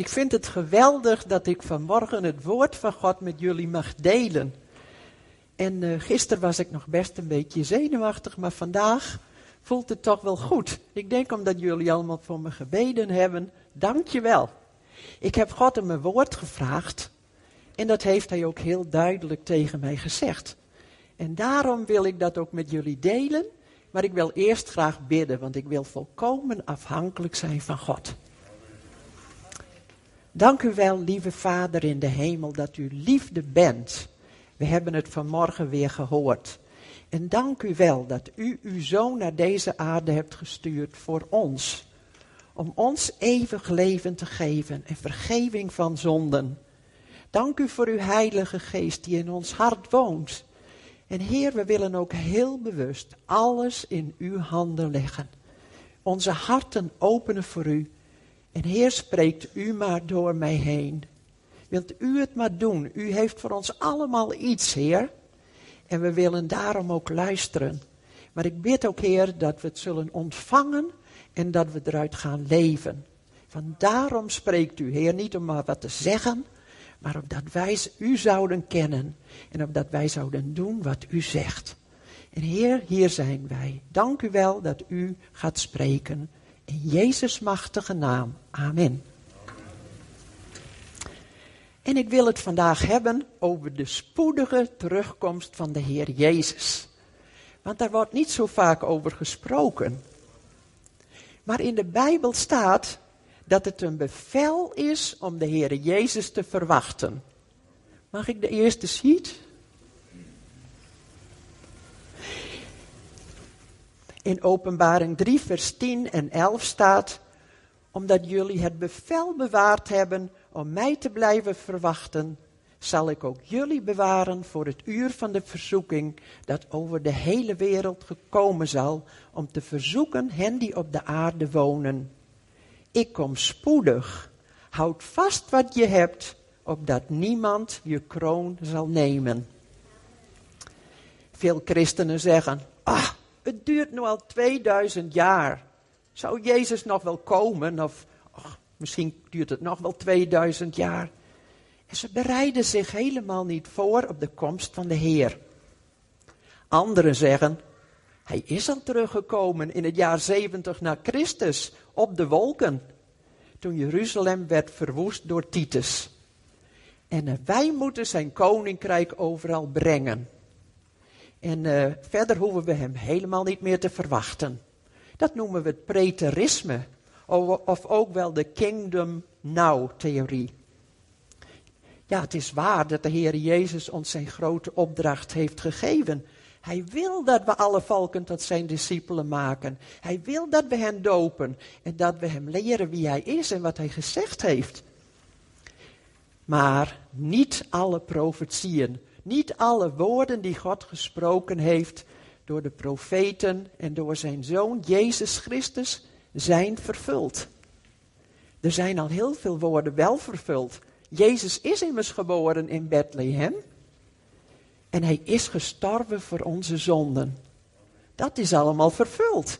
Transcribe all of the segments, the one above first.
Ik vind het geweldig dat ik vanmorgen het woord van God met jullie mag delen. En uh, gisteren was ik nog best een beetje zenuwachtig, maar vandaag voelt het toch wel goed. Ik denk omdat jullie allemaal voor me gebeden hebben. Dank je wel. Ik heb God om mijn woord gevraagd. En dat heeft hij ook heel duidelijk tegen mij gezegd. En daarom wil ik dat ook met jullie delen. Maar ik wil eerst graag bidden, want ik wil volkomen afhankelijk zijn van God. Dank u wel, lieve Vader in de hemel, dat u liefde bent. We hebben het vanmorgen weer gehoord. En dank u wel dat u uw zoon naar deze aarde hebt gestuurd voor ons. Om ons eeuwig leven te geven en vergeving van zonden. Dank u voor uw heilige geest die in ons hart woont. En Heer, we willen ook heel bewust alles in uw handen leggen. Onze harten openen voor u. En Heer, spreekt u maar door mij heen. Wilt u het maar doen? U heeft voor ons allemaal iets, Heer. En we willen daarom ook luisteren. Maar ik bid ook, Heer, dat we het zullen ontvangen en dat we eruit gaan leven. Van daarom spreekt u, Heer, niet om maar wat te zeggen, maar opdat wij u zouden kennen en opdat wij zouden doen wat u zegt. En Heer, hier zijn wij. Dank u wel dat u gaat spreken. In Jezus' machtige naam. Amen. En ik wil het vandaag hebben over de spoedige terugkomst van de Heer Jezus. Want daar wordt niet zo vaak over gesproken. Maar in de Bijbel staat dat het een bevel is om de Heer Jezus te verwachten. Mag ik de eerste sheet? In Openbaring 3, vers 10 en 11 staat, omdat jullie het bevel bewaard hebben om mij te blijven verwachten, zal ik ook jullie bewaren voor het uur van de verzoeking dat over de hele wereld gekomen zal om te verzoeken hen die op de aarde wonen. Ik kom spoedig. Houd vast wat je hebt, opdat niemand je kroon zal nemen. Veel christenen zeggen, ah, het duurt nu al 2000 jaar. Zou Jezus nog wel komen? Of Misschien duurt het nog wel 2000 jaar. En ze bereiden zich helemaal niet voor op de komst van de Heer. Anderen zeggen, hij is al teruggekomen in het jaar 70 na Christus op de wolken. Toen Jeruzalem werd verwoest door Titus. En wij moeten zijn koninkrijk overal brengen. En uh, verder hoeven we hem helemaal niet meer te verwachten. Dat noemen we het preterisme of ook wel de Kingdom Now theorie. Ja, het is waar dat de Heer Jezus ons zijn grote opdracht heeft gegeven. Hij wil dat we alle volken tot zijn discipelen maken. Hij wil dat we hen dopen en dat we hem leren wie hij is en wat hij gezegd heeft. Maar niet alle profetieën, niet alle woorden die God gesproken heeft door de profeten en door zijn zoon Jezus Christus zijn vervuld. Er zijn al heel veel woorden wel vervuld. Jezus is immers geboren in Bethlehem. En hij is gestorven voor onze zonden. Dat is allemaal vervuld.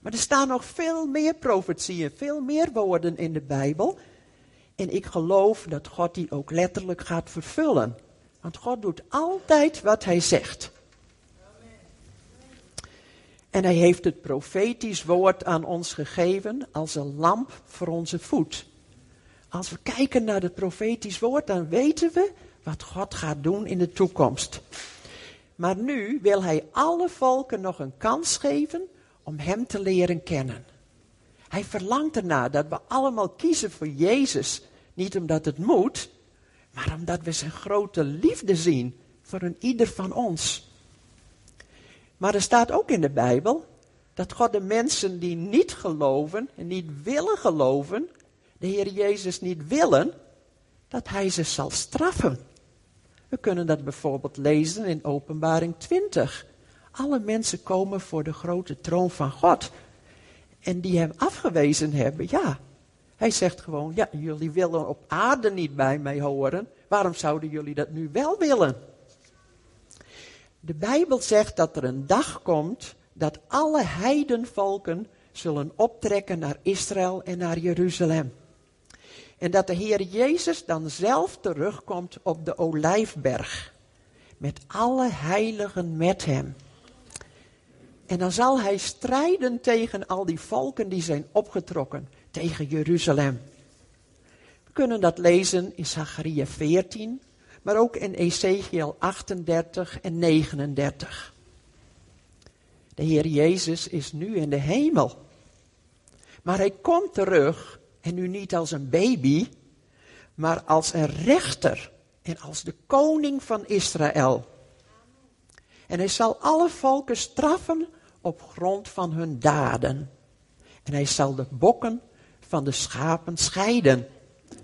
Maar er staan nog veel meer profetieën, veel meer woorden in de Bijbel. En ik geloof dat God die ook letterlijk gaat vervullen. Want God doet altijd wat hij zegt. En hij heeft het profetisch woord aan ons gegeven als een lamp voor onze voet. Als we kijken naar het profetisch woord, dan weten we wat God gaat doen in de toekomst. Maar nu wil hij alle volken nog een kans geven om hem te leren kennen. Hij verlangt ernaar dat we allemaal kiezen voor Jezus. Niet omdat het moet, maar omdat we zijn grote liefde zien voor een ieder van ons. Maar er staat ook in de Bijbel dat God de mensen die niet geloven en niet willen geloven, de Heer Jezus niet willen, dat Hij ze zal straffen. We kunnen dat bijvoorbeeld lezen in Openbaring 20. Alle mensen komen voor de grote troon van God. En die hem afgewezen hebben, ja. Hij zegt gewoon, ja, jullie willen op aarde niet bij mij horen. Waarom zouden jullie dat nu wel willen? De Bijbel zegt dat er een dag komt dat alle heidenvolken zullen optrekken naar Israël en naar Jeruzalem. En dat de Heer Jezus dan zelf terugkomt op de Olijfberg. Met alle heiligen met hem. En dan zal hij strijden tegen al die volken die zijn opgetrokken tegen Jeruzalem. We kunnen dat lezen in Zachariah 14, maar ook in Ezekiel 38 en 39. De Heer Jezus is nu in de hemel. Maar hij komt terug, en nu niet als een baby, maar als een rechter en als de koning van Israël. En hij zal alle volken straffen op grond van hun daden. En hij zal de bokken van de schapen scheiden.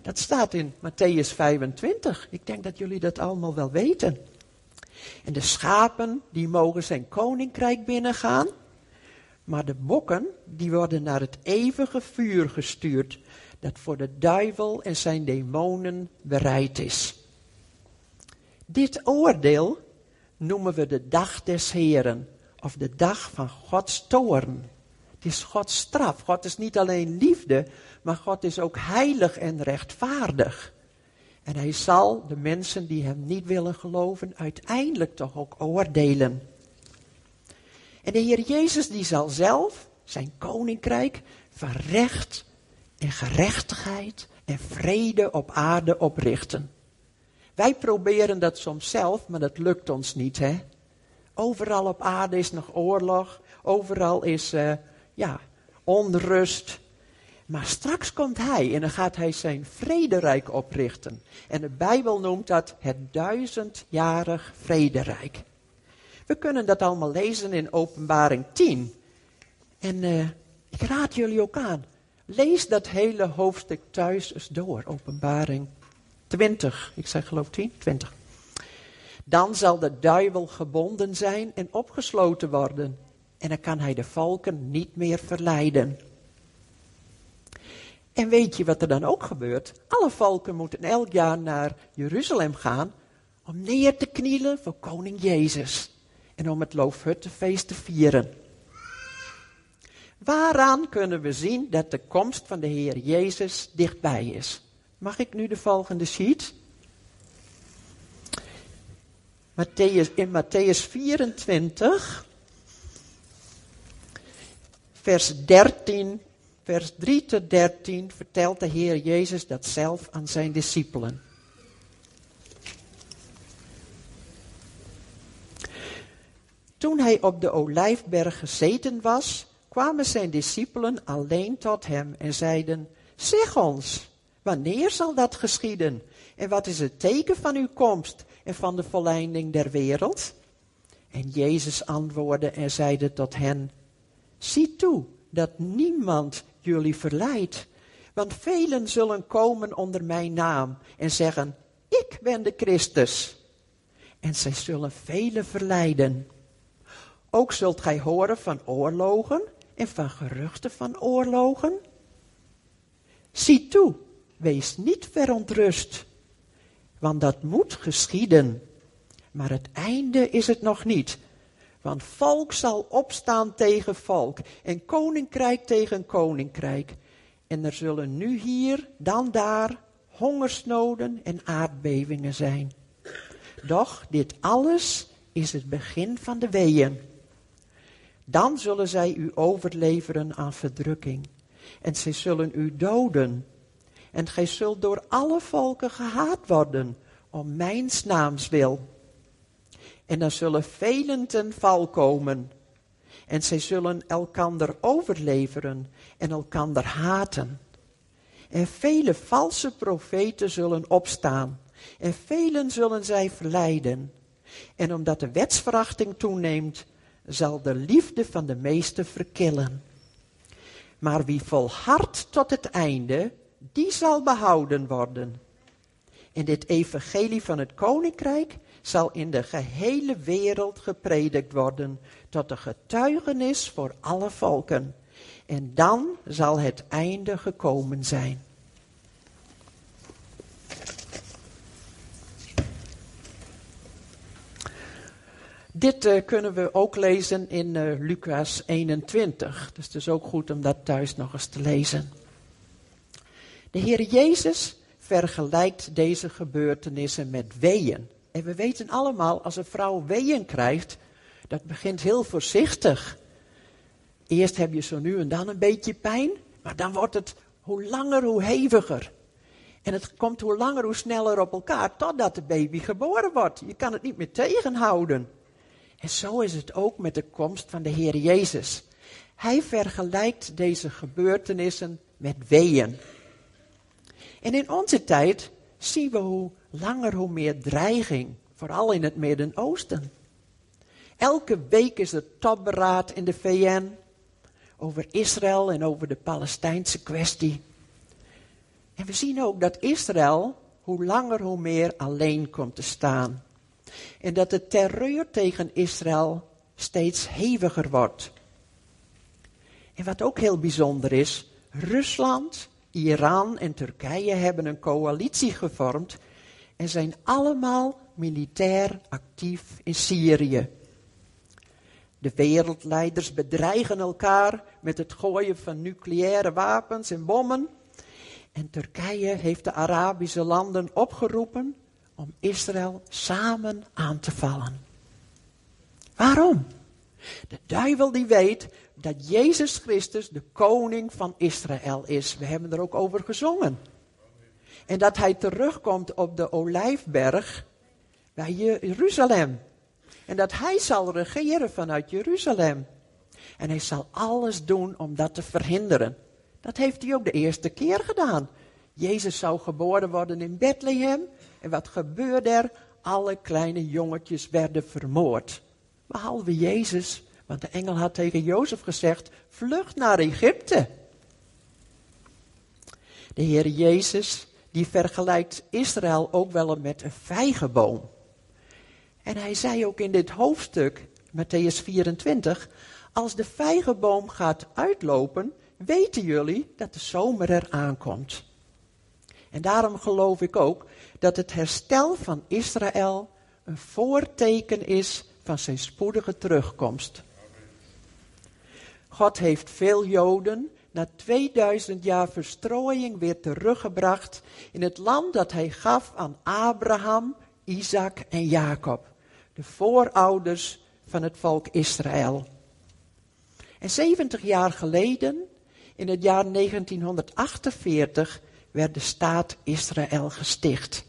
Dat staat in Matthäus 25. Ik denk dat jullie dat allemaal wel weten. En de schapen, die mogen zijn koninkrijk binnengaan. Maar de bokken, die worden naar het eeuwige vuur gestuurd. Dat voor de duivel en zijn demonen bereid is. Dit oordeel noemen we de dag des Heren. Of de dag van Gods toorn. Het is Gods straf. God is niet alleen liefde, maar God is ook heilig en rechtvaardig. En hij zal de mensen die hem niet willen geloven uiteindelijk toch ook oordelen. En de Heer Jezus die zal zelf zijn koninkrijk van recht en gerechtigheid en vrede op aarde oprichten. Wij proberen dat soms zelf, maar dat lukt ons niet, hè? Overal op aarde is nog oorlog, overal is uh, ja, onrust. Maar straks komt hij en dan gaat hij zijn vrederijk oprichten. En de Bijbel noemt dat het duizendjarig vrederijk. We kunnen dat allemaal lezen in Openbaring 10. En uh, ik raad jullie ook aan. Lees dat hele hoofdstuk thuis eens door. Openbaring 20. Ik zeg geloof 10, 20. Dan zal de duivel gebonden zijn en opgesloten worden. En dan kan hij de volken niet meer verleiden. En weet je wat er dan ook gebeurt? Alle volken moeten elk jaar naar Jeruzalem gaan om neer te knielen voor koning Jezus en om het Loofhuttenfeest te vieren. Waaraan kunnen we zien dat de komst van de Heer Jezus dichtbij is? Mag ik nu de volgende sheet? In Matthäus 24, vers 13, vers 3 tot 13 vertelt de Heer Jezus dat zelf aan zijn discipelen. Toen hij op de olijfberg gezeten was, kwamen zijn discipelen alleen tot hem en zeiden, zeg ons, wanneer zal dat geschieden? En wat is het teken van uw komst en van de volleinding der wereld? En Jezus antwoordde en zeide tot hen, zie toe dat niemand jullie verleidt. Want velen zullen komen onder mijn naam en zeggen, ik ben de Christus. En zij zullen velen verleiden. Ook zult gij horen van oorlogen en van geruchten van oorlogen. Zie toe, wees niet verontrust, want dat moet geschieden. Maar het einde is het nog niet. Want volk zal opstaan tegen volk en koninkrijk tegen koninkrijk. En er zullen nu hier, dan daar, hongersnoden en aardbevingen zijn. Doch dit alles is het begin van de weeën. Dan zullen zij u overleveren aan verdrukking. En zij zullen u doden. En gij zult door alle volken gehaat worden, om mijn naams wil. En dan zullen velen ten val komen. En zij zullen elkander overleveren en elkander haten. En vele valse profeten zullen opstaan. En velen zullen zij verleiden. En omdat de wetsverachting toeneemt, zal de liefde van de meesten verkillen. Maar wie volhardt tot het einde, die zal behouden worden. En dit evangelie van het koninkrijk zal in de gehele wereld gepredikt worden tot een getuigenis voor alle volken. En dan zal het einde gekomen zijn. Dit uh, kunnen we ook lezen in uh, Lucas 21. Dus het is ook goed om dat thuis nog eens te lezen. De Heer Jezus vergelijkt deze gebeurtenissen met weeën. En we weten allemaal, als een vrouw weeën krijgt, dat begint heel voorzichtig. Eerst heb je zo nu en dan een beetje pijn, maar dan wordt het hoe langer hoe heviger. En het komt hoe langer hoe sneller op elkaar, totdat de baby geboren wordt. Je kan het niet meer tegenhouden. En zo is het ook met de komst van de Heer Jezus. Hij vergelijkt deze gebeurtenissen met weeën. En in onze tijd zien we hoe langer hoe meer dreiging, vooral in het Midden-Oosten. Elke week is er topberaad in de VN over Israël en over de Palestijnse kwestie. En we zien ook dat Israël hoe langer hoe meer alleen komt te staan. En dat de terreur tegen Israël steeds heviger wordt. En wat ook heel bijzonder is, Rusland, Iran en Turkije hebben een coalitie gevormd en zijn allemaal militair actief in Syrië. De wereldleiders bedreigen elkaar met het gooien van nucleaire wapens en bommen. En Turkije heeft de Arabische landen opgeroepen om Israël samen aan te vallen. Waarom? De duivel die weet dat Jezus Christus de koning van Israël is. We hebben er ook over gezongen. En dat hij terugkomt op de Olijfberg bij Jeruzalem. En dat hij zal regeren vanuit Jeruzalem. En hij zal alles doen om dat te verhinderen. Dat heeft hij ook de eerste keer gedaan. Jezus zou geboren worden in Bethlehem. En wat gebeurde er? Alle kleine jongetjes werden vermoord. Behalve Jezus, want de engel had tegen Jozef gezegd: vlucht naar Egypte. De Heer Jezus, die vergelijkt Israël ook wel met een vijgenboom. En hij zei ook in dit hoofdstuk, Matthäus 24, als de vijgenboom gaat uitlopen, weten jullie dat de zomer er aankomt. En daarom geloof ik ook dat het herstel van Israël een voorteken is van zijn spoedige terugkomst. God heeft veel Joden na 2000 jaar verstrooiing weer teruggebracht in het land dat hij gaf aan Abraham, Isaac en Jacob, de voorouders van het volk Israël. En 70 jaar geleden, in het jaar 1948, werd de staat Israël gesticht.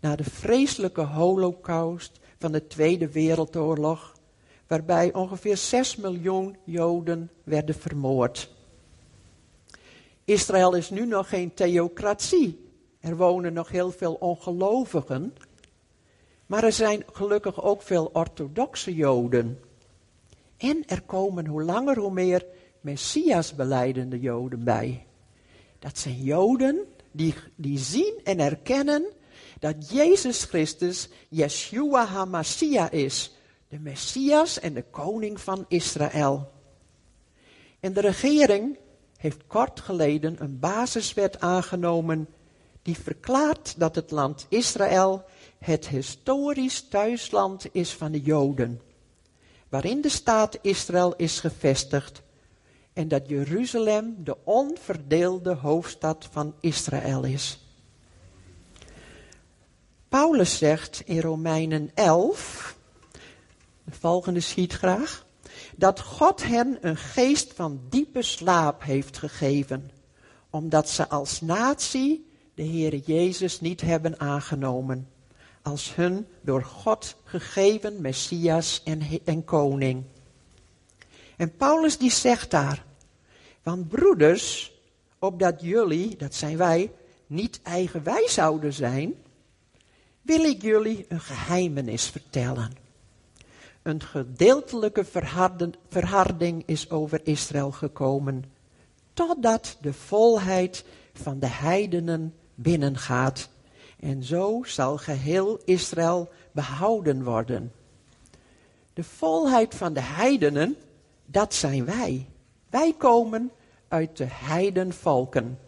Na de vreselijke holocaust van de Tweede Wereldoorlog, waarbij ongeveer 6 miljoen Joden werden vermoord. Israël is nu nog geen theocratie. Er wonen nog heel veel ongelovigen. Maar er zijn gelukkig ook veel orthodoxe Joden. En er komen hoe langer hoe meer Messias beleidende Joden bij. Dat zijn Joden die, die zien en erkennen dat Jezus Christus Yeshua HaMashiach is. De Messias en de koning van Israël. En de regering heeft kort geleden een basiswet aangenomen die verklaart dat het land Israël het historisch thuisland is van de Joden, waarin de staat Israël is gevestigd en dat Jeruzalem de onverdeelde hoofdstad van Israël is. Paulus zegt in Romeinen 11, de volgende schiet graag, dat God hen een geest van diepe slaap heeft gegeven, omdat ze als natie de Heere Jezus niet hebben aangenomen, als hun door God gegeven Messias en, en koning. En Paulus die zegt daar, want broeders, opdat jullie, dat zijn wij, niet eigenwijs zouden zijn, wil ik jullie een geheimenis vertellen. Een gedeeltelijke verharding is over Israël gekomen, totdat de volheid van de heidenen binnengaat. En zo zal geheel Israël behouden worden. De volheid van de heidenen, dat zijn wij. Wij komen uit de heidenvolken.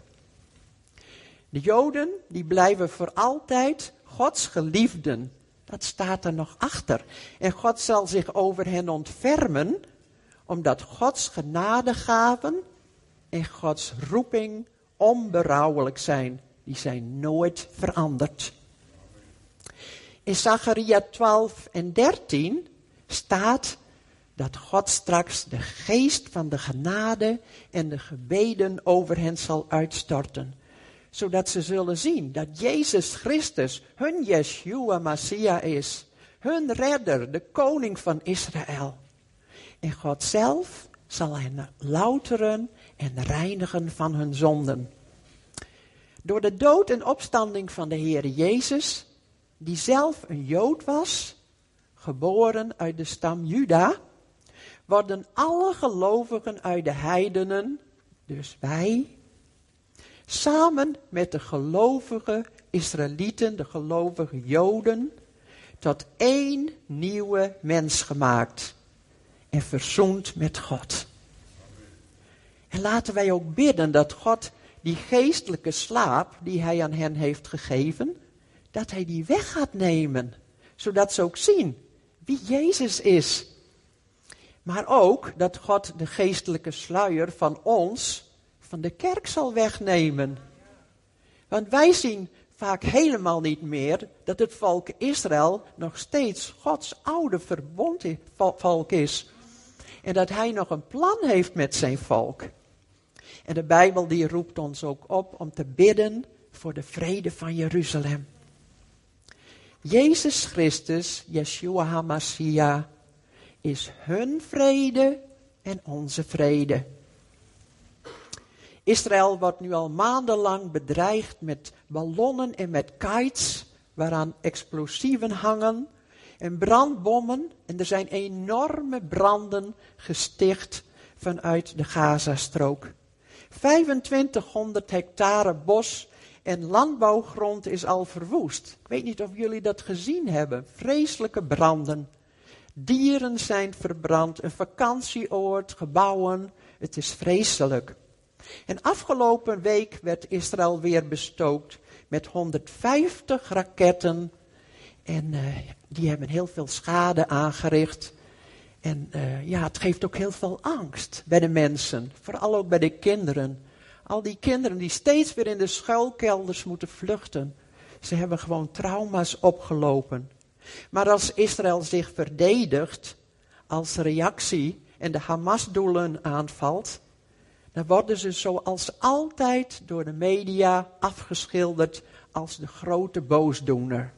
De Joden, die blijven voor altijd Gods geliefden. Dat staat er nog achter. En God zal zich over hen ontfermen, omdat Gods genadegaven en Gods roeping onberouwelijk zijn. Die zijn nooit veranderd. In Zacharia 12 en 13 staat dat God straks de geest van de genade en de gebeden over hen zal uitstorten. Zodat ze zullen zien dat Jezus Christus hun Yeshua Messiah is. Hun redder, de koning van Israël. En God zelf zal hen louteren en reinigen van hun zonden. Door de dood en opstanding van de Heer Jezus, die zelf een Jood was, geboren uit de stam Juda, worden alle gelovigen uit de heidenen, dus wij, samen met de gelovige Israëlieten, de gelovige Joden, tot één nieuwe mens gemaakt en verzoend met God. En laten wij ook bidden dat God die geestelijke slaap die hij aan hen heeft gegeven, dat hij die weg gaat nemen. Zodat ze ook zien wie Jezus is. Maar ook dat God de geestelijke sluier van ons, van de kerk zal wegnemen. Want wij zien vaak helemaal niet meer dat het volk Israël nog steeds Gods oude verbonden volk is. En dat hij nog een plan heeft met zijn volk. En de Bijbel die roept ons ook op om te bidden voor de vrede van Jeruzalem. Jezus Christus, Yeshua HaMashiach, is hun vrede en onze vrede. Israël wordt nu al maandenlang bedreigd met ballonnen en met kites, waaraan explosieven hangen en brandbommen. En er zijn enorme branden gesticht vanuit de Gazastrook. 2500 hectare bos en landbouwgrond is al verwoest. Ik weet niet of jullie dat gezien hebben. Vreselijke branden. Dieren zijn verbrand, een vakantieoord, gebouwen. Het is vreselijk. En afgelopen week werd Israël weer bestookt met 150 raketten. En uh, die hebben heel veel schade aangericht. En uh, ja, het geeft ook heel veel angst bij de mensen, vooral ook bij de kinderen. Al die kinderen die steeds weer in de schuilkelders moeten vluchten. Ze hebben gewoon trauma's opgelopen. Maar als Israël zich verdedigt als reactie en de Hamas-doelen aanvalt, dan worden ze zoals altijd door de media afgeschilderd als de grote boosdoener.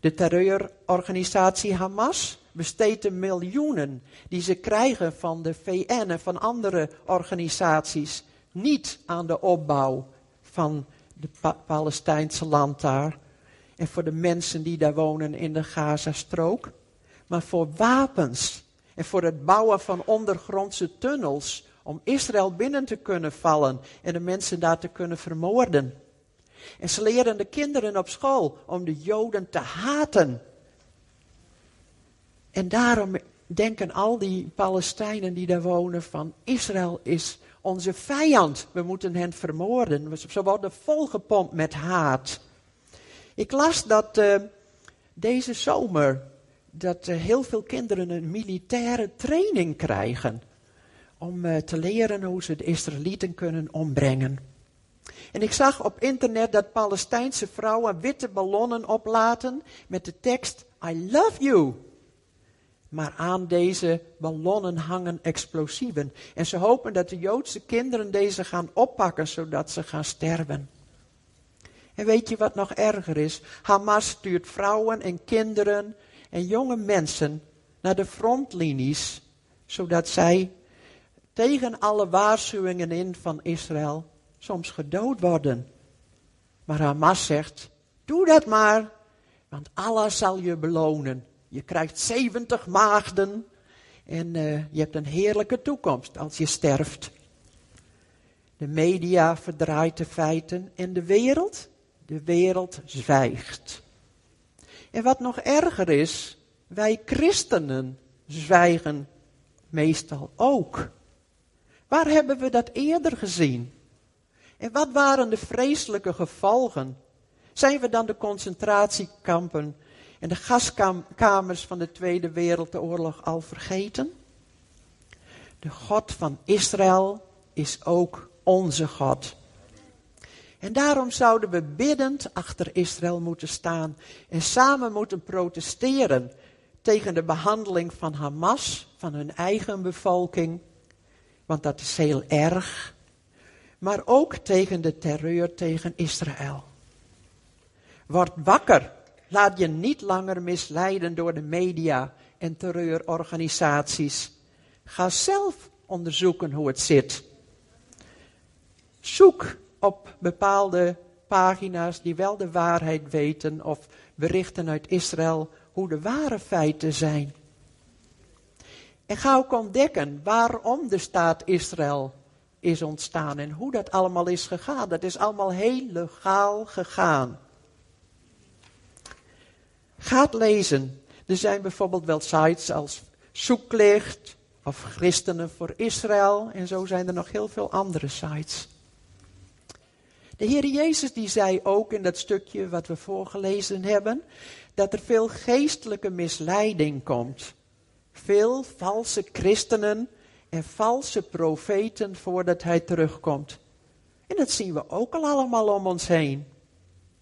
De terreurorganisatie Hamas besteedt de miljoenen die ze krijgen van de VN en van andere organisaties niet aan de opbouw van de Palestijnse land daar en voor de mensen die daar wonen in de Gazastrook, maar voor wapens en voor het bouwen van ondergrondse tunnels om Israël binnen te kunnen vallen en de mensen daar te kunnen vermoorden. En ze leren de kinderen op school om de Joden te haten. En daarom denken al die Palestijnen die daar wonen van Israël is onze vijand. We moeten hen vermoorden. Ze worden volgepompt met haat. Ik las dat uh, deze zomer dat heel veel kinderen een militaire training krijgen om uh, te leren hoe ze de Israëlieten kunnen ombrengen. En ik zag op internet dat Palestijnse vrouwen witte ballonnen oplaten met de tekst I love you. Maar aan deze ballonnen hangen explosieven. En ze hopen dat de Joodse kinderen deze gaan oppakken zodat ze gaan sterven. En weet je wat nog erger is? Hamas stuurt vrouwen en kinderen en jonge mensen naar de frontlinies, zodat zij tegen alle waarschuwingen in van Israël soms gedood worden. Maar Hamas zegt, doe dat maar, want Allah zal je belonen. Je krijgt 70 maagden en uh, je hebt een heerlijke toekomst als je sterft. De media verdraait de feiten en de wereld, de wereld zwijgt. En wat nog erger is, wij christenen zwijgen meestal ook. Waar hebben we dat eerder gezien? En wat waren de vreselijke gevolgen? Zijn we dan de concentratiekampen en de gaskamers van de Tweede Wereldoorlog al vergeten? De God van Israël is ook onze God. En daarom zouden we biddend achter Israël moeten staan en samen moeten protesteren tegen de behandeling van Hamas, van hun eigen bevolking, want dat is heel erg, maar ook tegen de terreur tegen Israël. Word wakker, laat je niet langer misleiden door de media en terreurorganisaties. Ga zelf onderzoeken hoe het zit. Zoek op bepaalde pagina's die wel de waarheid weten of berichten uit Israël hoe de ware feiten zijn. En ga ook ontdekken waarom de staat Israël is ontstaan en hoe dat allemaal is gegaan. Dat is allemaal heel legaal gegaan. Ga het lezen. Er zijn bijvoorbeeld wel sites als Zoeklicht of Christenen voor Israël en zo zijn er nog heel veel andere sites. De Heer Jezus die zei ook in dat stukje wat we voorgelezen hebben, dat er veel geestelijke misleiding komt. Veel valse christenen en valse profeten voordat hij terugkomt. En dat zien we ook al allemaal om ons heen.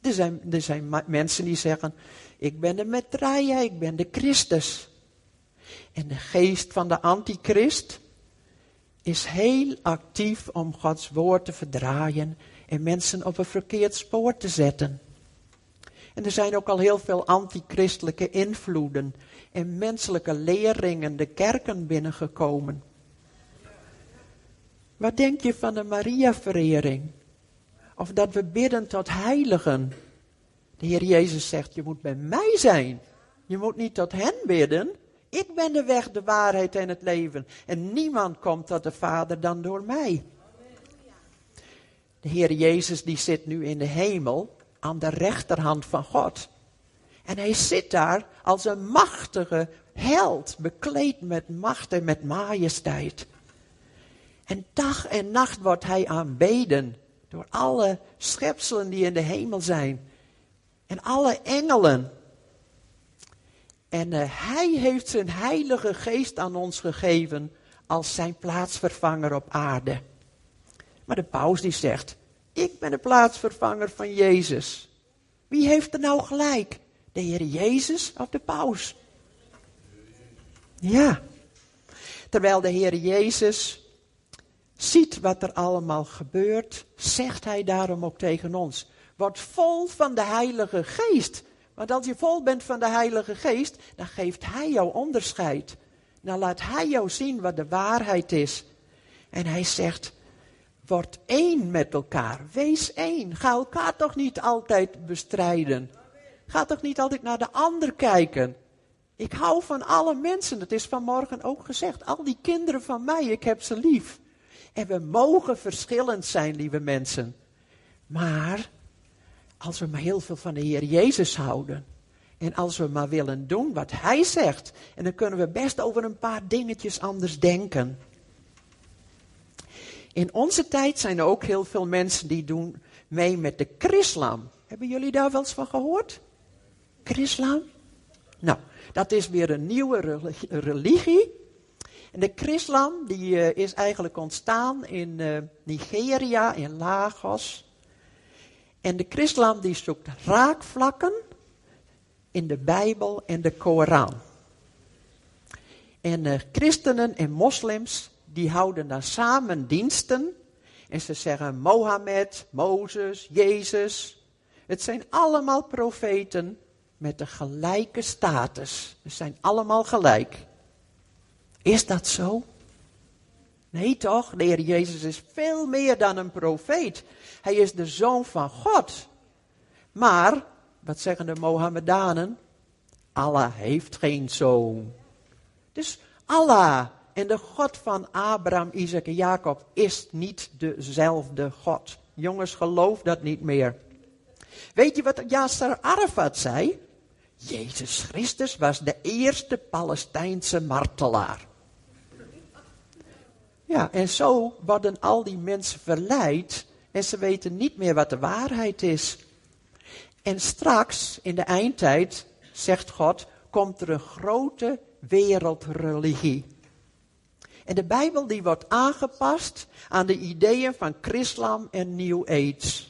Er zijn, er zijn mensen die zeggen, ik ben de Metraia, ik ben de Christus. En de geest van de antichrist is heel actief om Gods woord te verdraaien en mensen op een verkeerd spoor te zetten. En er zijn ook al heel veel antichristelijke invloeden en menselijke leringen de kerken binnengekomen. Wat denk je van de Maria-verering? Of dat we bidden tot heiligen? De Heer Jezus zegt, je moet bij mij zijn. Je moet niet tot hen bidden. Ik ben de weg, de waarheid en het leven. En niemand komt tot de Vader dan door mij. De Heer Jezus die zit nu in de hemel aan de rechterhand van God. En hij zit daar als een machtige held, bekleed met macht en met majesteit. En dag en nacht wordt hij aanbeden door alle schepselen die in de hemel zijn. En alle engelen. En uh, hij heeft zijn heilige geest aan ons gegeven als zijn plaatsvervanger op aarde. Maar de paus die zegt, ik ben de plaatsvervanger van Jezus. Wie heeft er nou gelijk? De Heer Jezus of de paus? Ja. Terwijl de Heer Jezus ziet wat er allemaal gebeurt, zegt hij daarom ook tegen ons. Word vol van de Heilige Geest. Want als je vol bent van de Heilige Geest, dan geeft Hij jou onderscheid. Dan laat Hij jou zien wat de waarheid is. En Hij zegt, word één met elkaar. Wees één. Ga elkaar toch niet altijd bestrijden. Ga toch niet altijd naar de ander kijken. Ik hou van alle mensen. Dat is vanmorgen ook gezegd. Al die kinderen van mij, ik heb ze lief. En we mogen verschillend zijn, lieve mensen. Maar als we maar heel veel van de Heer Jezus houden. En als we maar willen doen wat Hij zegt. En dan kunnen we best over een paar dingetjes anders denken. In onze tijd zijn er ook heel veel mensen die doen mee met de Chrislam. Hebben jullie daar wel eens van gehoord? Chrislam? Nou, dat is weer een nieuwe religie. En de Chrislam die uh, is eigenlijk ontstaan in uh, Nigeria, in Lagos. En de Chrislam die zoekt raakvlakken in de Bijbel en de Koran. En uh, christenen en moslims die houden dan samen diensten. En ze zeggen Mohammed, Mozes, Jezus. Het zijn allemaal profeten met de gelijke status. Ze zijn allemaal gelijk. Is dat zo? Nee toch? De Heer Jezus is veel meer dan een profeet. Hij is de zoon van God. Maar, wat zeggen de Mohammedanen? Allah heeft geen zoon. Dus Allah en de God van Abraham, Isaac en Jacob is niet dezelfde God. Jongens, geloof dat niet meer. Weet je wat Yasser Arafat zei? Jezus Christus was de eerste Palestijnse martelaar. Ja, en zo worden al die mensen verleid en ze weten niet meer wat de waarheid is. En straks, in de eindtijd, zegt God, komt er een grote wereldreligie. En de Bijbel die wordt aangepast aan de ideeën van Chrislam en New Age.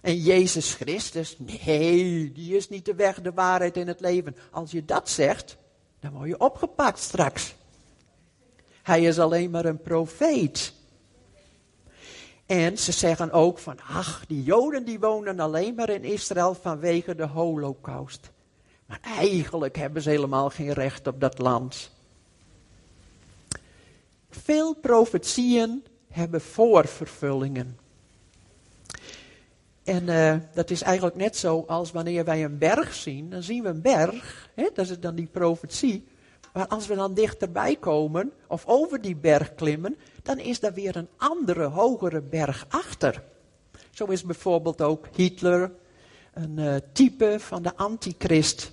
En Jezus Christus, nee, die is niet de weg, de waarheid in het leven. Als je dat zegt, dan word je opgepakt straks. Hij is alleen maar een profeet. En ze zeggen ook van, ach, die Joden die wonen alleen maar in Israël vanwege de holocaust. Maar eigenlijk hebben ze helemaal geen recht op dat land. Veel profetieën hebben voorvervullingen. En uh, dat is eigenlijk net zo als wanneer wij een berg zien, dan zien we een berg, hè, dat is dan die profetie. Maar als we dan dichterbij komen, of over die berg klimmen, dan is daar weer een andere, hogere berg achter. Zo is bijvoorbeeld ook Hitler een uh, type van de antichrist.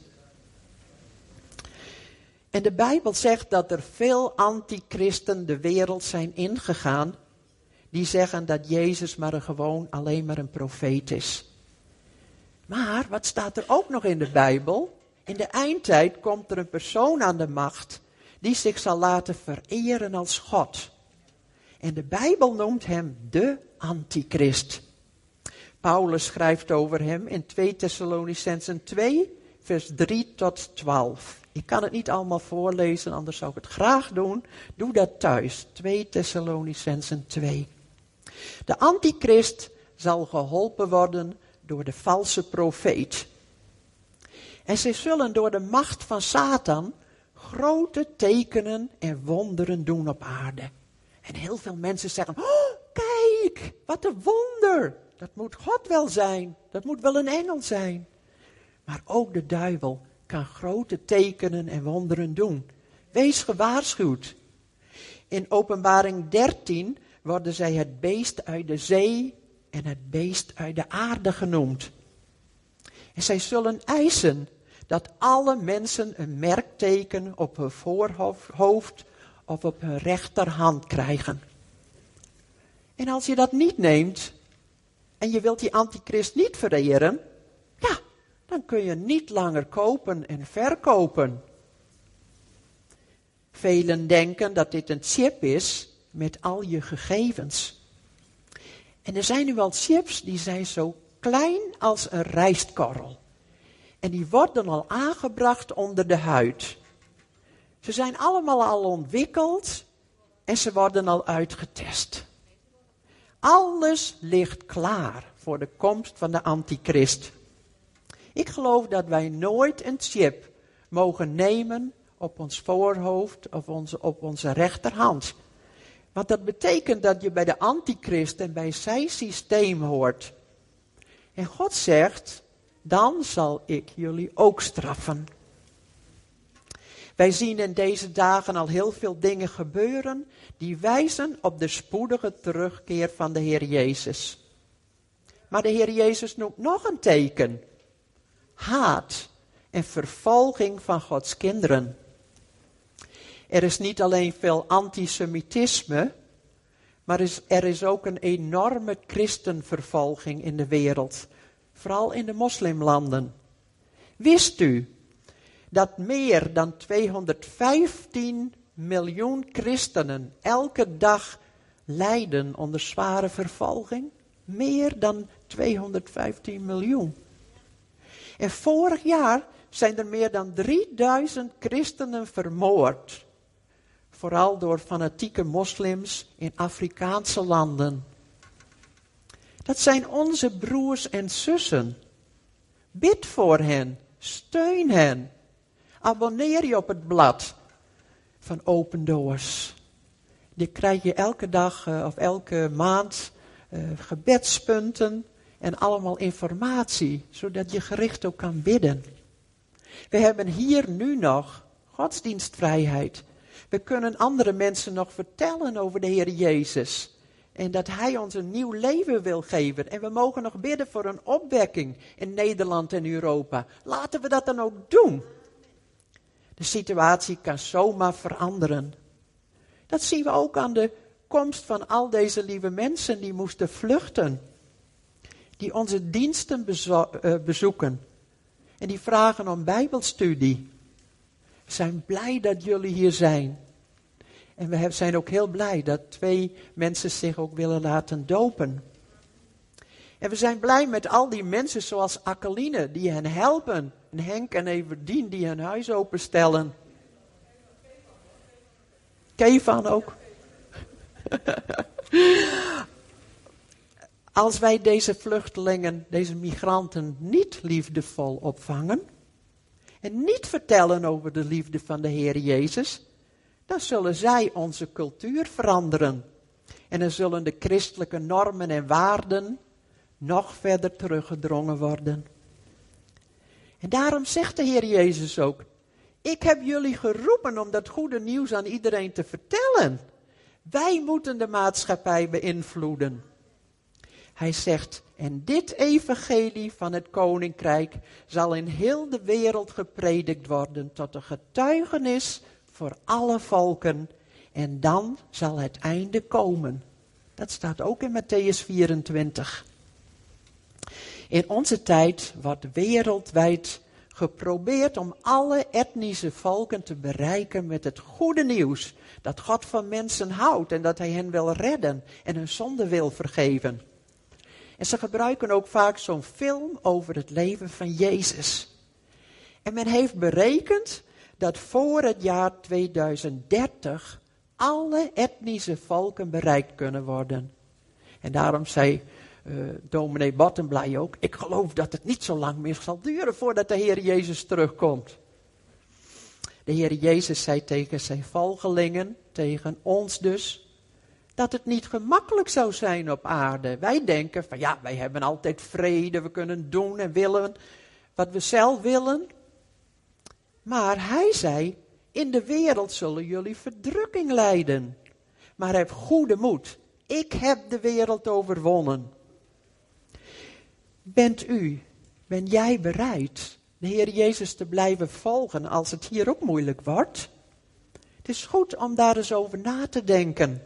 En de Bijbel zegt dat er veel antichristen de wereld zijn ingegaan, die zeggen dat Jezus maar een gewoon alleen maar een profeet is. Maar wat staat er ook nog in de Bijbel? In de eindtijd komt er een persoon aan de macht die zich zal laten vereren als God. En de Bijbel noemt hem de antichrist. Paulus schrijft over hem in 2 Thessalonicensen 2, vers 3 tot 12. Ik kan het niet allemaal voorlezen, anders zou ik het graag doen. Doe dat thuis. 2 Thessalonicensen 2. De antichrist zal geholpen worden door de valse profeet. En zij zullen door de macht van Satan grote tekenen en wonderen doen op aarde. En heel veel mensen zeggen, oh, kijk, wat een wonder. Dat moet God wel zijn. Dat moet wel een engel zijn. Maar ook de duivel kan grote tekenen en wonderen doen. Wees gewaarschuwd. In Openbaring 13 worden zij het beest uit de zee en het beest uit de aarde genoemd. En zij zullen eisen dat alle mensen een merkteken op hun voorhoofd of op hun rechterhand krijgen. En als je dat niet neemt en je wilt die antichrist niet vereren, dan kun je niet langer kopen en verkopen. Velen denken dat dit een chip is met al je gegevens. En er zijn nu al chips die zijn zo klein als een rijstkorrel. En die worden al aangebracht onder de huid. Ze zijn allemaal al ontwikkeld en ze worden al uitgetest. Alles ligt klaar voor de komst van de antichrist. Ik geloof dat wij nooit een chip mogen nemen op ons voorhoofd of onze, op onze rechterhand. Want dat betekent dat je bij de antichrist en bij zijn systeem hoort. En God zegt, dan zal ik jullie ook straffen. Wij zien in deze dagen al heel veel dingen gebeuren die wijzen op de spoedige terugkeer van de Heer Jezus. Maar de Heer Jezus noemt nog een teken haat en vervolging van Gods kinderen. Er is niet alleen veel antisemitisme, maar is, er is ook een enorme christenvervolging in de wereld, vooral in de moslimlanden. Wist u dat meer dan 215 miljoen christenen elke dag lijden onder zware vervolging? Meer dan 215 miljoen. En vorig jaar zijn er meer dan 3000 christenen vermoord. Vooral door fanatieke moslims in Afrikaanse landen. Dat zijn onze broers en zussen. Bid voor hen. Steun hen. Abonneer je op het blad van Open Doors. Die krijg je elke dag uh, of elke maand uh, gebedspunten en allemaal informatie, zodat je gericht ook kan bidden. We hebben hier nu nog godsdienstvrijheid. We kunnen andere mensen nog vertellen over de Heer Jezus. En dat Hij ons een nieuw leven wil geven. En we mogen nog bidden voor een opwekking in Nederland en Europa. Laten we dat dan ook doen. De situatie kan zomaar veranderen. Dat zien we ook aan de komst van al deze lieve mensen die moesten vluchten die onze diensten eh, bezoeken en die vragen om Bijbelstudie. We zijn blij dat jullie hier zijn. En we zijn ook heel blij dat twee mensen zich ook willen laten dopen. En we zijn blij met al die mensen zoals Akkeline, die hen helpen. En Henk en Everdien, die hun huis openstellen. Kevan ook. Als wij deze vluchtelingen, deze migranten niet liefdevol opvangen en niet vertellen over de liefde van de Heer Jezus, dan zullen zij onze cultuur veranderen. En dan zullen de christelijke normen en waarden nog verder teruggedrongen worden. En daarom zegt de Heer Jezus ook, ik heb jullie geroepen om dat goede nieuws aan iedereen te vertellen. Wij moeten de maatschappij beïnvloeden. Hij zegt, en dit evangelie van het koninkrijk zal in heel de wereld gepredikt worden tot een getuigenis voor alle volken. En dan zal het einde komen. Dat staat ook in Matthäus 24. In onze tijd wordt wereldwijd geprobeerd om alle etnische volken te bereiken met het goede nieuws. Dat God van mensen houdt en dat hij hen wil redden en hun zonde wil vergeven. En ze gebruiken ook vaak zo'n film over het leven van Jezus. En men heeft berekend dat voor het jaar 2030 alle etnische volken bereikt kunnen worden. En daarom zei uh, dominee Bottenblij ook, ik geloof dat het niet zo lang meer zal duren voordat de Heer Jezus terugkomt. De Heer Jezus zei tegen zijn volgelingen, tegen ons dus, dat het niet gemakkelijk zou zijn op aarde. Wij denken van ja, wij hebben altijd vrede, we kunnen doen en willen wat we zelf willen. Maar hij zei, in de wereld zullen jullie verdrukking lijden. Maar heb goede moed. Ik heb de wereld overwonnen. Bent u, ben jij bereid de Heer Jezus te blijven volgen als het hier ook moeilijk wordt? Het is goed om daar eens over na te denken.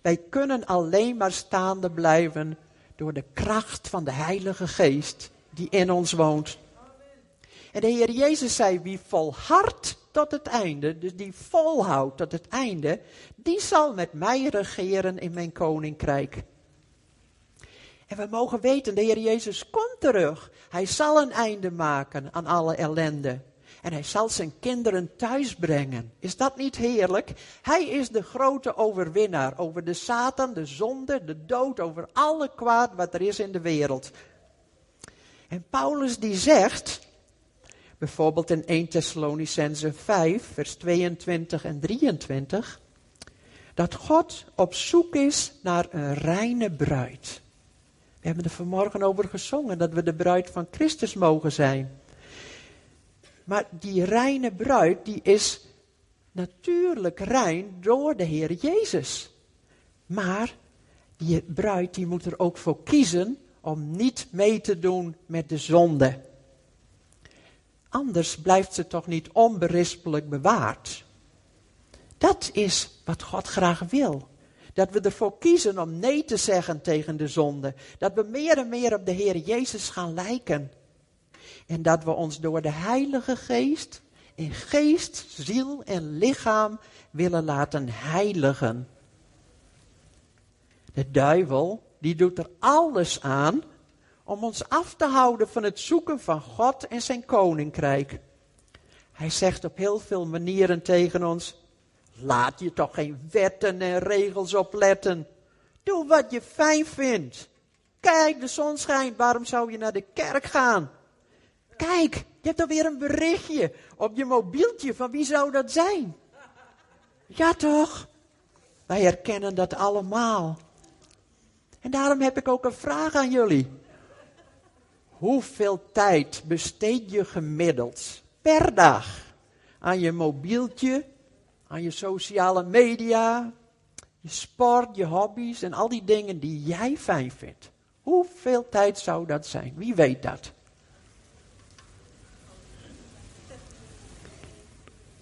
Wij kunnen alleen maar staande blijven door de kracht van de Heilige Geest die in ons woont. En de Heer Jezus zei, wie volhardt tot het einde, dus die volhoudt tot het einde, die zal met mij regeren in mijn koninkrijk. En we mogen weten, de Heer Jezus komt terug. Hij zal een einde maken aan alle ellende. En hij zal zijn kinderen thuis brengen. Is dat niet heerlijk? Hij is de grote overwinnaar over de Satan, de zonde, de dood, over alle kwaad wat er is in de wereld. En Paulus die zegt, bijvoorbeeld in 1 Thessalonicense 5, vers 22 en 23, dat God op zoek is naar een reine bruid. We hebben er vanmorgen over gezongen dat we de bruid van Christus mogen zijn. Maar die reine bruid, die is natuurlijk rein door de Heer Jezus. Maar die bruid, die moet er ook voor kiezen om niet mee te doen met de zonde. Anders blijft ze toch niet onberispelijk bewaard. Dat is wat God graag wil. Dat we ervoor kiezen om nee te zeggen tegen de zonde. Dat we meer en meer op de Heer Jezus gaan lijken. En dat we ons door de Heilige Geest in geest, ziel en lichaam willen laten heiligen. De duivel, die doet er alles aan om ons af te houden van het zoeken van God en zijn koninkrijk. Hij zegt op heel veel manieren tegen ons: Laat je toch geen wetten en regels opletten. Doe wat je fijn vindt. Kijk, de zon schijnt, waarom zou je naar de kerk gaan? Kijk, je hebt alweer een berichtje op je mobieltje. Van wie zou dat zijn? Ja toch? Wij herkennen dat allemaal. En daarom heb ik ook een vraag aan jullie. Hoeveel tijd besteed je gemiddeld per dag aan je mobieltje aan je sociale media, je sport, je hobby's en al die dingen die jij fijn vindt. Hoeveel tijd zou dat zijn? Wie weet dat?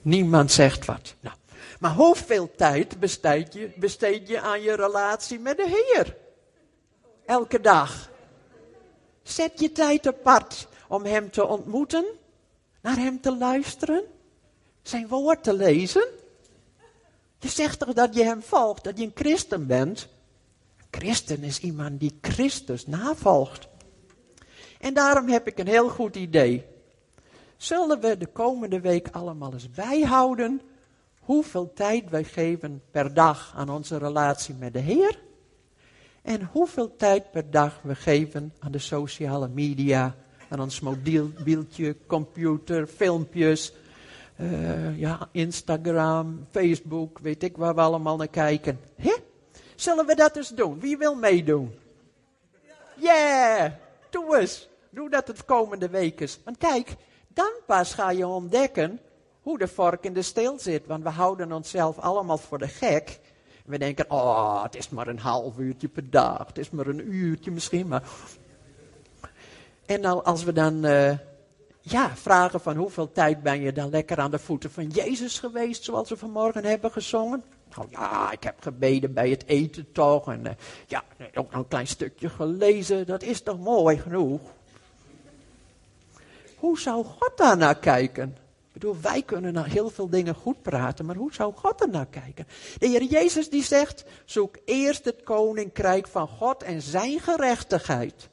Niemand zegt wat. Nou, maar hoeveel tijd besteed je, besteed je aan je relatie met de Heer? Elke dag. Zet je tijd apart om Hem te ontmoeten, naar Hem te luisteren, Zijn woord te lezen. Je zegt toch dat je hem volgt, dat je een christen bent? Een christen is iemand die Christus navolgt. En daarom heb ik een heel goed idee. Zullen we de komende week allemaal eens bijhouden hoeveel tijd wij geven per dag aan onze relatie met de Heer? En hoeveel tijd per dag we geven aan de sociale media, aan ons mobieltje, computer, filmpjes, uh, ja, Instagram, Facebook, weet ik waar we allemaal naar kijken. Hè? Zullen we dat eens doen? Wie wil meedoen? Yeah, doe eens. Doe dat het komende week eens. Want kijk, dan pas ga je ontdekken hoe de vork in de steel zit. Want we houden onszelf allemaal voor de gek. We denken, oh, het is maar een half uurtje per dag. Het is maar een uurtje misschien. Maar... En als we dan uh, ja, vragen van hoeveel tijd ben je dan lekker aan de voeten van Jezus geweest, zoals we vanmorgen hebben gezongen. Nou ja, ik heb gebeden bij het eten toch. En uh, ja, ook nog een klein stukje gelezen. Dat is toch mooi genoeg? Hoe zou God daar naar kijken? Ik bedoel, wij kunnen naar heel veel dingen goed praten, maar hoe zou God er kijken? De Heer Jezus die zegt, zoek eerst het koninkrijk van God en zijn gerechtigheid.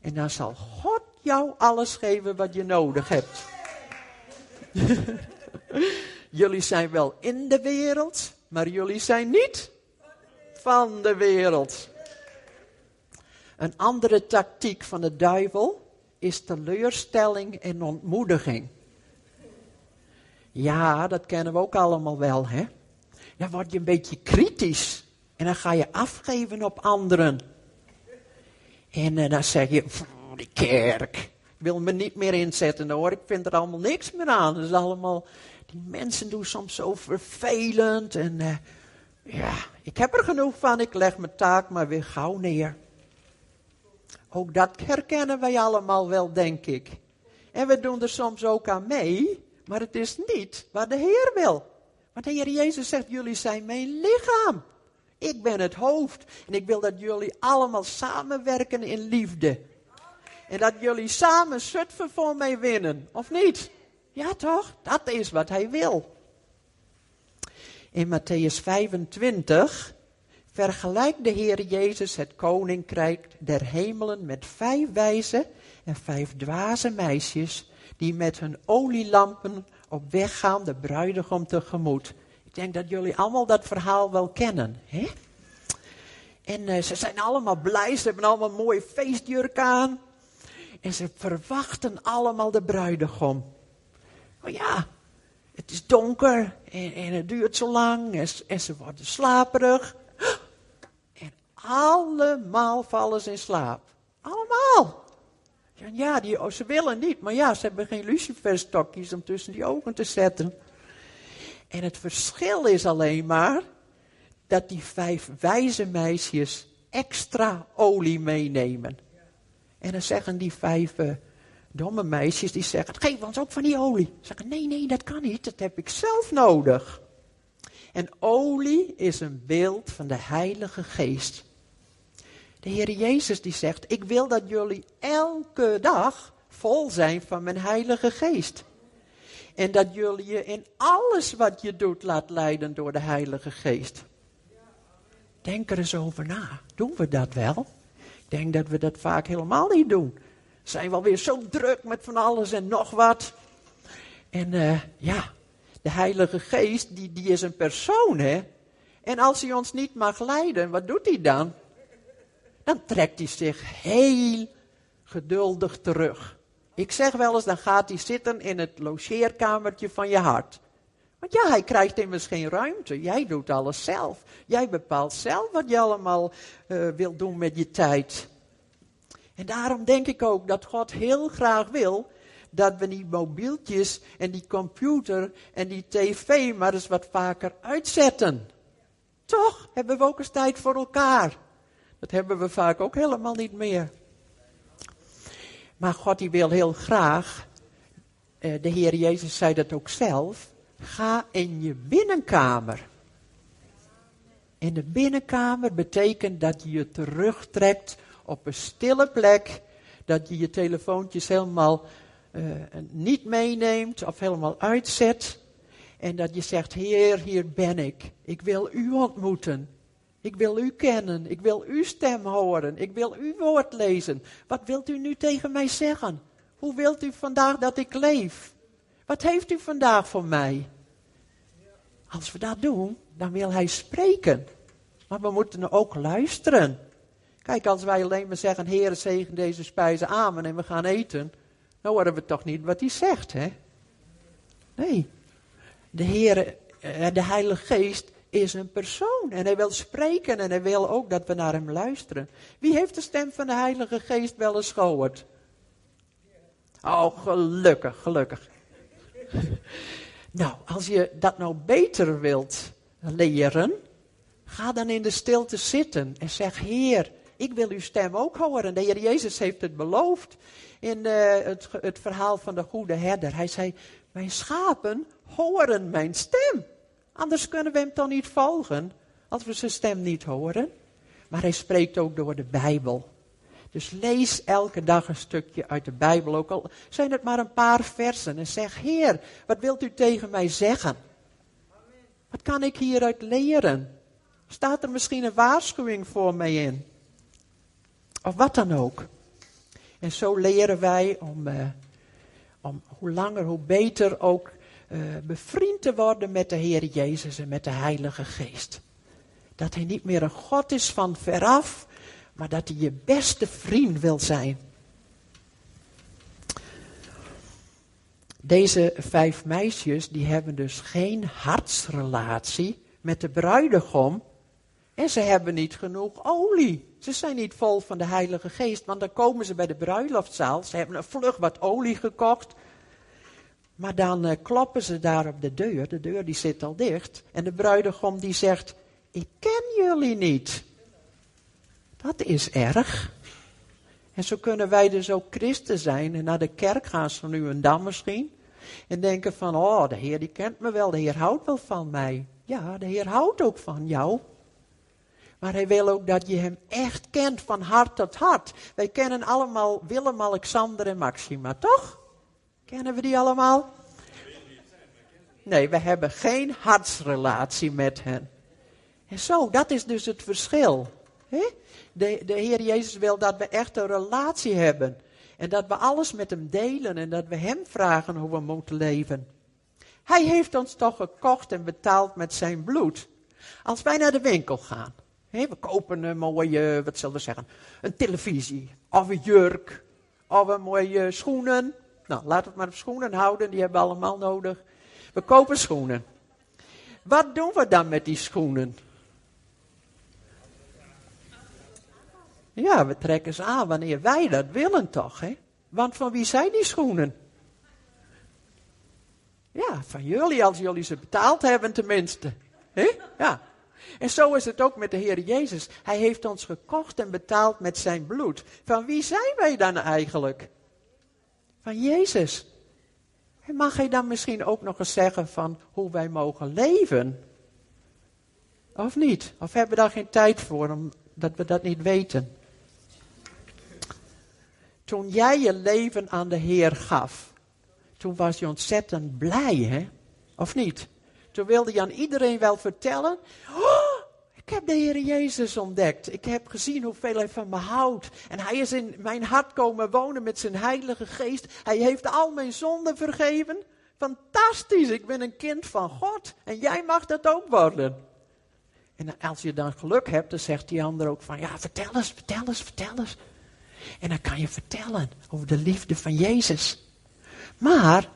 En dan zal God jou alles geven wat je nodig hebt. jullie zijn wel in de wereld, maar jullie zijn niet van de wereld. Een andere tactiek van de duivel is teleurstelling en ontmoediging. Ja, dat kennen we ook allemaal wel, hè? Dan word je een beetje kritisch en dan ga je afgeven op anderen. En uh, dan zeg je, die kerk, ik wil me niet meer inzetten hoor, ik vind er allemaal niks meer aan. Het is allemaal, die mensen doen soms zo vervelend en uh, ja, ik heb er genoeg van, ik leg mijn taak maar weer gauw neer. Ook dat herkennen wij allemaal wel, denk ik. En we doen er soms ook aan mee, maar het is niet wat de Heer wil. Want de Heer Jezus zegt, jullie zijn mijn lichaam. Ik ben het hoofd en ik wil dat jullie allemaal samenwerken in liefde. En dat jullie samen zutven voor mij winnen, of niet? Ja toch? Dat is wat hij wil. In Matthäus 25 vergelijkt de Heer Jezus het koninkrijk der hemelen met vijf wijze en vijf dwaze meisjes die met hun olielampen op weg gaan de bruidegom tegemoet. Ik denk dat jullie allemaal dat verhaal wel kennen. Hè? En uh, ze zijn allemaal blij, ze hebben allemaal een mooie feestjurk aan. En ze verwachten allemaal de bruidegom. Oh ja, het is donker en, en het duurt zo lang en, en ze worden slaperig. Allemaal vallen ze in slaap. Allemaal. Ja, die, oh, ze willen niet, maar ja, ze hebben geen luciferstokjes om tussen die ogen te zetten. En het verschil is alleen maar dat die vijf wijze meisjes extra olie meenemen. En dan zeggen die vijf uh, domme meisjes, die zeggen, geef ons ook van die olie. Ze zeggen, nee, nee, dat kan niet, dat heb ik zelf nodig. En olie is een beeld van de Heilige Geest. De Heer Jezus die zegt, ik wil dat jullie elke dag vol zijn van mijn Heilige Geest. En dat jullie je in alles wat je doet laat leiden door de Heilige Geest. Denk er eens over na. Doen we dat wel? Ik denk dat we dat vaak helemaal niet doen. Zijn we alweer zo druk met van alles en nog wat. En uh, ja, de Heilige Geest, die, die is een persoon, hè. En als hij ons niet mag leiden, wat doet hij dan? Dan trekt hij zich heel geduldig terug. Ik zeg wel eens, dan gaat hij zitten in het logeerkamertje van je hart. Want ja, hij krijgt immers geen ruimte. Jij doet alles zelf. Jij bepaalt zelf wat je allemaal uh, wil doen met je tijd. En daarom denk ik ook dat God heel graag wil dat we die mobieltjes en die computer en die tv maar eens wat vaker uitzetten. Toch hebben we ook eens tijd voor elkaar. Dat hebben we vaak ook helemaal niet meer. Maar God die wil heel graag, eh, de Heer Jezus zei dat ook zelf, ga in je binnenkamer. In de binnenkamer betekent dat je je terugtrekt op een stille plek, dat je je telefoontjes helemaal uh, niet meeneemt of helemaal uitzet. En dat je zegt, Heer, hier ben ik. Ik wil u ontmoeten. Ik wil u kennen. Ik wil uw stem horen. Ik wil uw woord lezen. Wat wilt u nu tegen mij zeggen? Hoe wilt u vandaag dat ik leef? Wat heeft u vandaag voor mij? Als we dat doen, dan wil hij spreken. Maar we moeten ook luisteren. Kijk, als wij alleen maar zeggen, Heer, zegen deze spijzen, amen, en we gaan eten, dan horen we toch niet wat hij zegt, hè? Nee. De Heer, eh, de Heilige Geest, is een persoon. En hij wil spreken en hij wil ook dat we naar hem luisteren. Wie heeft de stem van de Heilige Geest wel eens gehoord? Oh, gelukkig, gelukkig. nou, als je dat nou beter wilt leren, ga dan in de stilte zitten en zeg, Heer, ik wil uw stem ook horen. De Heer Jezus heeft het beloofd in uh, het, het verhaal van de goede herder. Hij zei, mijn schapen horen mijn stem. Anders kunnen we hem toch niet volgen als we zijn stem niet horen. Maar hij spreekt ook door de Bijbel. Dus lees elke dag een stukje uit de Bijbel, ook al zijn het maar een paar versen. En zeg, Heer, wat wilt u tegen mij zeggen? Wat kan ik hieruit leren? Staat er misschien een waarschuwing voor mij in? Of wat dan ook. En zo leren wij om, uh, om hoe langer, hoe beter ook uh, bevriend te worden met de Heer Jezus en met de Heilige Geest. Dat Hij niet meer een God is van veraf, maar dat Hij je beste vriend wil zijn. Deze vijf meisjes, die hebben dus geen hartsrelatie met de bruidegom. En ze hebben niet genoeg olie. Ze zijn niet vol van de Heilige Geest, want dan komen ze bij de bruiloftzaal. Ze hebben een vlug wat olie gekocht. Maar dan uh, kloppen ze daar op de deur. De deur die zit al dicht. En de bruidegom die zegt, ik ken jullie niet. Dat is erg. En zo kunnen wij dus ook christen zijn en naar de kerk gaan zo nu en dan misschien. En denken van, oh, de Heer die kent me wel, de Heer houdt wel van mij. Ja, de Heer houdt ook van jou. Maar hij wil ook dat je hem echt kent van hart tot hart. Wij kennen allemaal Willem, Alexander en Maxima, toch? Kennen we die allemaal? Nee, we hebben geen hartsrelatie met hen. En zo, dat is dus het verschil. De, de Heer Jezus wil dat we echt een relatie hebben. En dat we alles met hem delen en dat we hem vragen hoe we moeten leven. Hij heeft ons toch gekocht en betaald met zijn bloed. Als wij naar de winkel gaan, we kopen een mooie, wat zullen we zeggen, een televisie, of een jurk, of een mooie schoenen, nou, laten we maar op schoenen houden, die hebben we allemaal nodig. We kopen schoenen. Wat doen we dan met die schoenen? Ja, we trekken ze aan wanneer wij dat willen toch, hè? Want van wie zijn die schoenen? Ja, van jullie, als jullie ze betaald hebben tenminste. hè? Ja. En zo is het ook met de Heer Jezus. Hij heeft ons gekocht en betaald met zijn bloed. Van wie zijn wij dan eigenlijk? Van Jezus. En mag hij dan misschien ook nog eens zeggen van hoe wij mogen leven? Of niet? Of hebben we daar geen tijd voor, omdat we dat niet weten? Toen jij je leven aan de Heer gaf, toen was je ontzettend blij, hè? Of niet? Toen wilde je aan iedereen wel vertellen, oh, ik heb de Heer Jezus ontdekt. Ik heb gezien hoeveel Hij van me houdt. En Hij is in mijn hart komen wonen met zijn Heilige Geest. Hij heeft al mijn zonden vergeven. Fantastisch, ik ben een kind van God. En jij mag dat ook worden. En als je dan geluk hebt, dan zegt die ander ook van, ja, vertel eens, vertel eens, vertel eens. En dan kan je vertellen over de liefde van Jezus. Maar,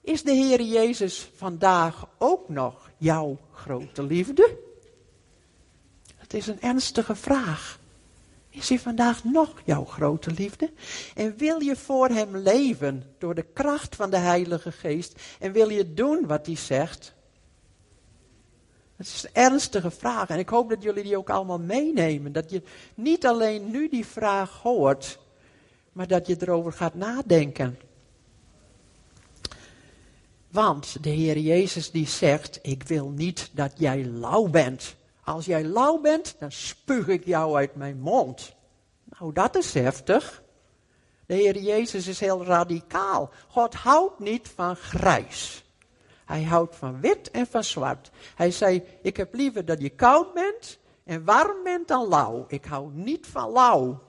is de Heer Jezus vandaag ook nog jouw grote liefde? Het is een ernstige vraag. Is hij vandaag nog jouw grote liefde? En wil je voor hem leven door de kracht van de Heilige Geest? En wil je doen wat hij zegt? Het is een ernstige vraag en ik hoop dat jullie die ook allemaal meenemen. Dat je niet alleen nu die vraag hoort, maar dat je erover gaat nadenken. Want de Heer Jezus die zegt, ik wil niet dat jij lauw bent. Als jij lauw bent, dan spuug ik jou uit mijn mond. Nou, dat is heftig. De Heer Jezus is heel radicaal. God houdt niet van grijs. Hij houdt van wit en van zwart. Hij zei, ik heb liever dat je koud bent en warm bent dan lauw. Ik hou niet van lauw.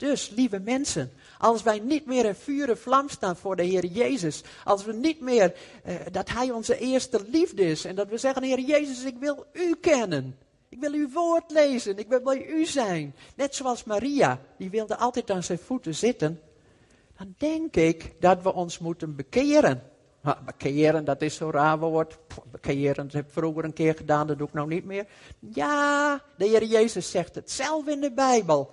Dus, lieve mensen, als wij niet meer in vuur en vlam staan voor de Heer Jezus, als we niet meer eh, dat Hij onze eerste liefde is en dat we zeggen, Heer Jezus, ik wil U kennen. Ik wil uw woord lezen, ik wil bij u zijn. Net zoals Maria, die wilde altijd aan zijn voeten zitten. Dan denk ik dat we ons moeten bekeren. Maar bekeren, dat is zo'n raar woord. Bekeren, dat heb ik vroeger een keer gedaan, dat doe ik nou niet meer. Ja, de Heer Jezus zegt het zelf in de Bijbel.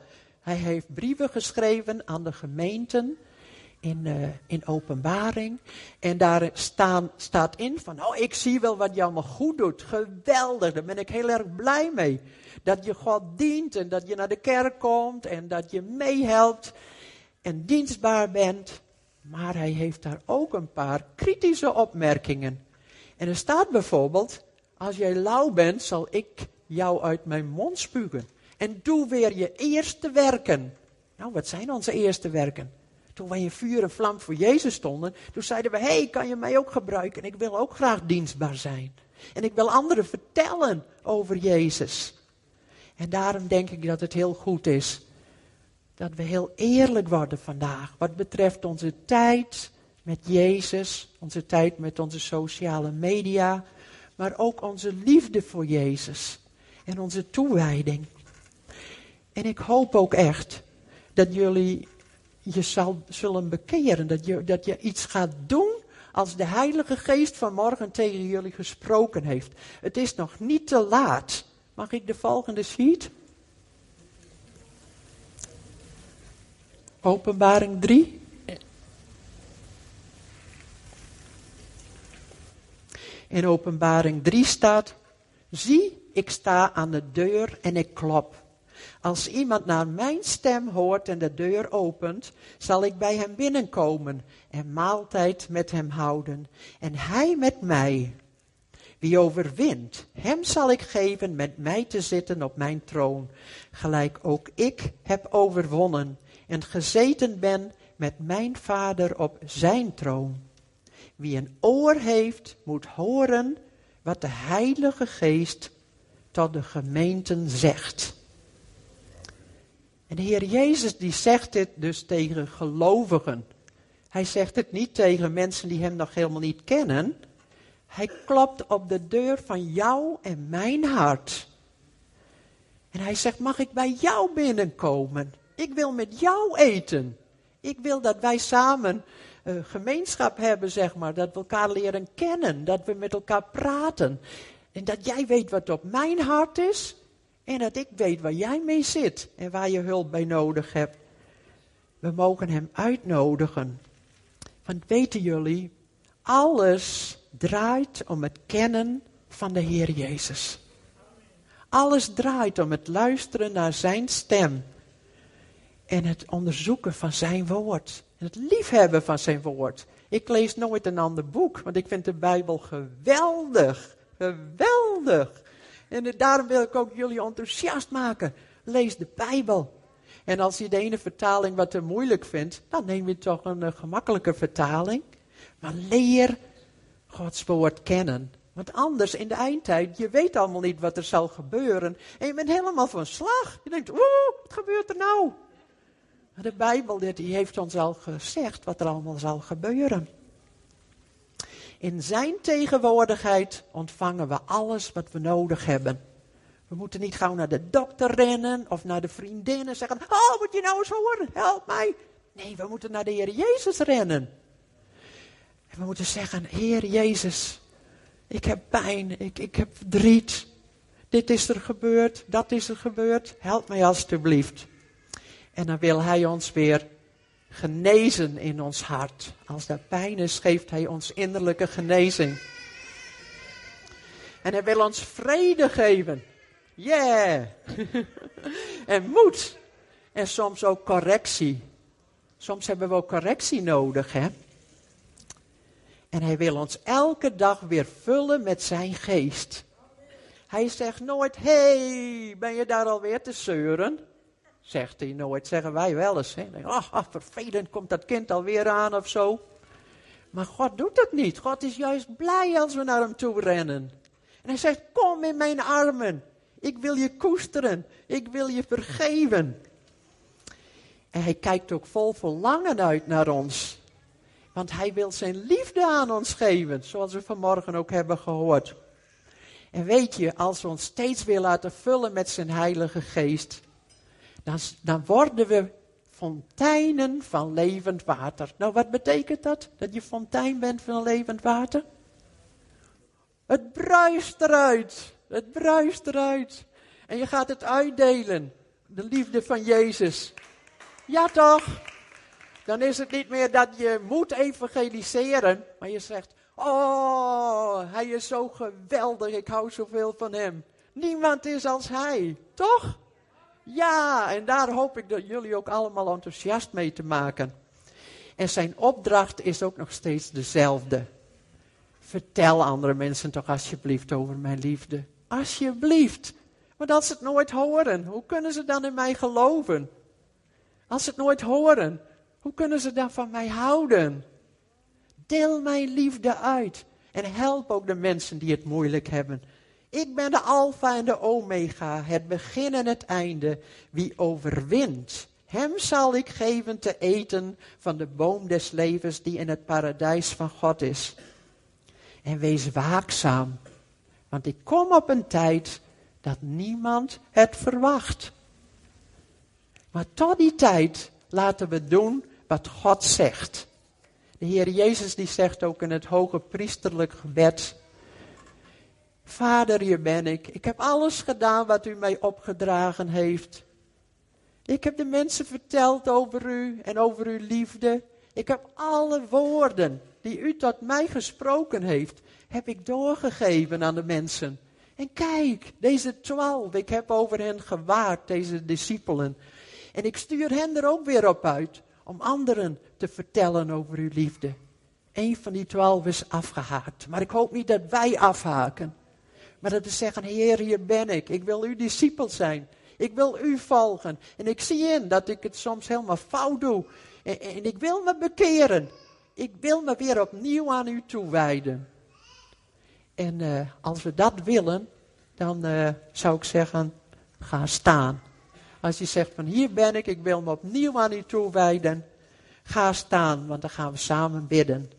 Hij heeft brieven geschreven aan de gemeenten in, uh, in openbaring. En daar staan, staat in van, oh ik zie wel wat je allemaal goed doet. Geweldig, daar ben ik heel erg blij mee. Dat je God dient en dat je naar de kerk komt en dat je meehelpt en dienstbaar bent. Maar hij heeft daar ook een paar kritische opmerkingen. En er staat bijvoorbeeld, als jij lauw bent, zal ik jou uit mijn mond spugen. En doe weer je eerste werken. Nou, wat zijn onze eerste werken? Toen wij in vuur en vlam voor Jezus stonden, toen zeiden we, hé, hey, kan je mij ook gebruiken? En ik wil ook graag dienstbaar zijn. En ik wil anderen vertellen over Jezus. En daarom denk ik dat het heel goed is dat we heel eerlijk worden vandaag. Wat betreft onze tijd met Jezus, onze tijd met onze sociale media, maar ook onze liefde voor Jezus en onze toewijding. En ik hoop ook echt dat jullie je zal, zullen bekeren. Dat je, dat je iets gaat doen als de Heilige Geest vanmorgen tegen jullie gesproken heeft. Het is nog niet te laat. Mag ik de volgende sheet? Openbaring 3. In openbaring 3 staat, zie, ik sta aan de deur en ik klop. Als iemand naar mijn stem hoort en de deur opent, zal ik bij hem binnenkomen en maaltijd met hem houden. En hij met mij. Wie overwint, hem zal ik geven met mij te zitten op mijn troon, gelijk ook ik heb overwonnen en gezeten ben met mijn vader op zijn troon. Wie een oor heeft, moet horen wat de Heilige Geest tot de gemeenten zegt. En Heer Jezus die zegt dit dus tegen gelovigen. Hij zegt het niet tegen mensen die hem nog helemaal niet kennen. Hij klopt op de deur van jou en mijn hart. En hij zegt, mag ik bij jou binnenkomen? Ik wil met jou eten. Ik wil dat wij samen uh, gemeenschap hebben, zeg maar. Dat we elkaar leren kennen. Dat we met elkaar praten. En dat jij weet wat op mijn hart is. En dat ik weet waar jij mee zit en waar je hulp bij nodig hebt. We mogen hem uitnodigen. Want weten jullie, alles draait om het kennen van de Heer Jezus. Alles draait om het luisteren naar zijn stem. En het onderzoeken van zijn woord. En het liefhebben van zijn woord. Ik lees nooit een ander boek, want ik vind de Bijbel geweldig. Geweldig. En daarom wil ik ook jullie enthousiast maken. Lees de Bijbel. En als je de ene vertaling wat te moeilijk vindt, dan neem je toch een uh, gemakkelijke vertaling. Maar leer Gods woord kennen. Want anders in de eindtijd, je weet allemaal niet wat er zal gebeuren. En je bent helemaal van slag. Je denkt, oeh, wat gebeurt er nou? De Bijbel die heeft ons al gezegd wat er allemaal zal gebeuren. In zijn tegenwoordigheid ontvangen we alles wat we nodig hebben. We moeten niet gauw naar de dokter rennen of naar de vriendinnen zeggen: Oh, moet je nou eens horen, help mij. Nee, we moeten naar de Heer Jezus rennen. En we moeten zeggen: Heer Jezus, ik heb pijn, ik, ik heb verdriet. Dit is er gebeurd, dat is er gebeurd. Help mij alstublieft. En dan wil Hij ons weer genezen in ons hart. Als er pijn is, geeft Hij ons innerlijke genezing. En Hij wil ons vrede geven. Yeah! en moed. En soms ook correctie. Soms hebben we ook correctie nodig, hè? En Hij wil ons elke dag weer vullen met Zijn geest. Hij zegt nooit, hey, ben je daar alweer te zeuren? Zegt hij nooit, zeggen wij wel eens. Hè? Oh, vervelend, komt dat kind alweer aan of zo. Maar God doet dat niet. God is juist blij als we naar hem toe rennen. En hij zegt, kom in mijn armen. Ik wil je koesteren. Ik wil je vergeven. En hij kijkt ook vol verlangen uit naar ons. Want hij wil zijn liefde aan ons geven, zoals we vanmorgen ook hebben gehoord. En weet je, als we ons steeds weer laten vullen met zijn Heilige Geest, dan, dan worden we fonteinen van levend water. Nou, wat betekent dat? Dat je fontein bent van levend water? Het bruist eruit. Het bruist eruit. En je gaat het uitdelen. De liefde van Jezus. Ja toch? Dan is het niet meer dat je moet evangeliseren, maar je zegt, oh, hij is zo geweldig, ik hou zoveel van hem. Niemand is als hij, toch? Ja, en daar hoop ik dat jullie ook allemaal enthousiast mee te maken. En zijn opdracht is ook nog steeds dezelfde. Vertel andere mensen toch alsjeblieft over mijn liefde. Alsjeblieft. Want als ze het nooit horen, hoe kunnen ze dan in mij geloven? Als ze het nooit horen, hoe kunnen ze dan van mij houden? Deel mijn liefde uit. En help ook de mensen die het moeilijk hebben. Ik ben de Alpha en de Omega, het begin en het einde. Wie overwint, hem zal ik geven te eten van de boom des levens die in het paradijs van God is. En wees waakzaam, want ik kom op een tijd dat niemand het verwacht. Maar tot die tijd laten we doen wat God zegt. De Heer Jezus die zegt ook in het hoge priesterlijk gebed. Vader, hier ben ik. Ik heb alles gedaan wat u mij opgedragen heeft. Ik heb de mensen verteld over u en over uw liefde. Ik heb alle woorden die u tot mij gesproken heeft, heb ik doorgegeven aan de mensen. En kijk, deze twaalf, ik heb over hen gewaakt, deze discipelen. En ik stuur hen er ook weer op uit om anderen te vertellen over uw liefde. Een van die twaalf is afgehaakt. Maar ik hoop niet dat wij afhaken. Maar dat we zeggen, Heer, hier ben ik. Ik wil uw discipel zijn. Ik wil u volgen. En ik zie in dat ik het soms helemaal fout doe. En, en ik wil me bekeren. Ik wil me weer opnieuw aan u toewijden. En uh, als we dat willen, dan uh, zou ik zeggen, ga staan. Als je zegt van hier ben ik, ik wil me opnieuw aan u toewijden. Ga staan, want dan gaan we samen bidden.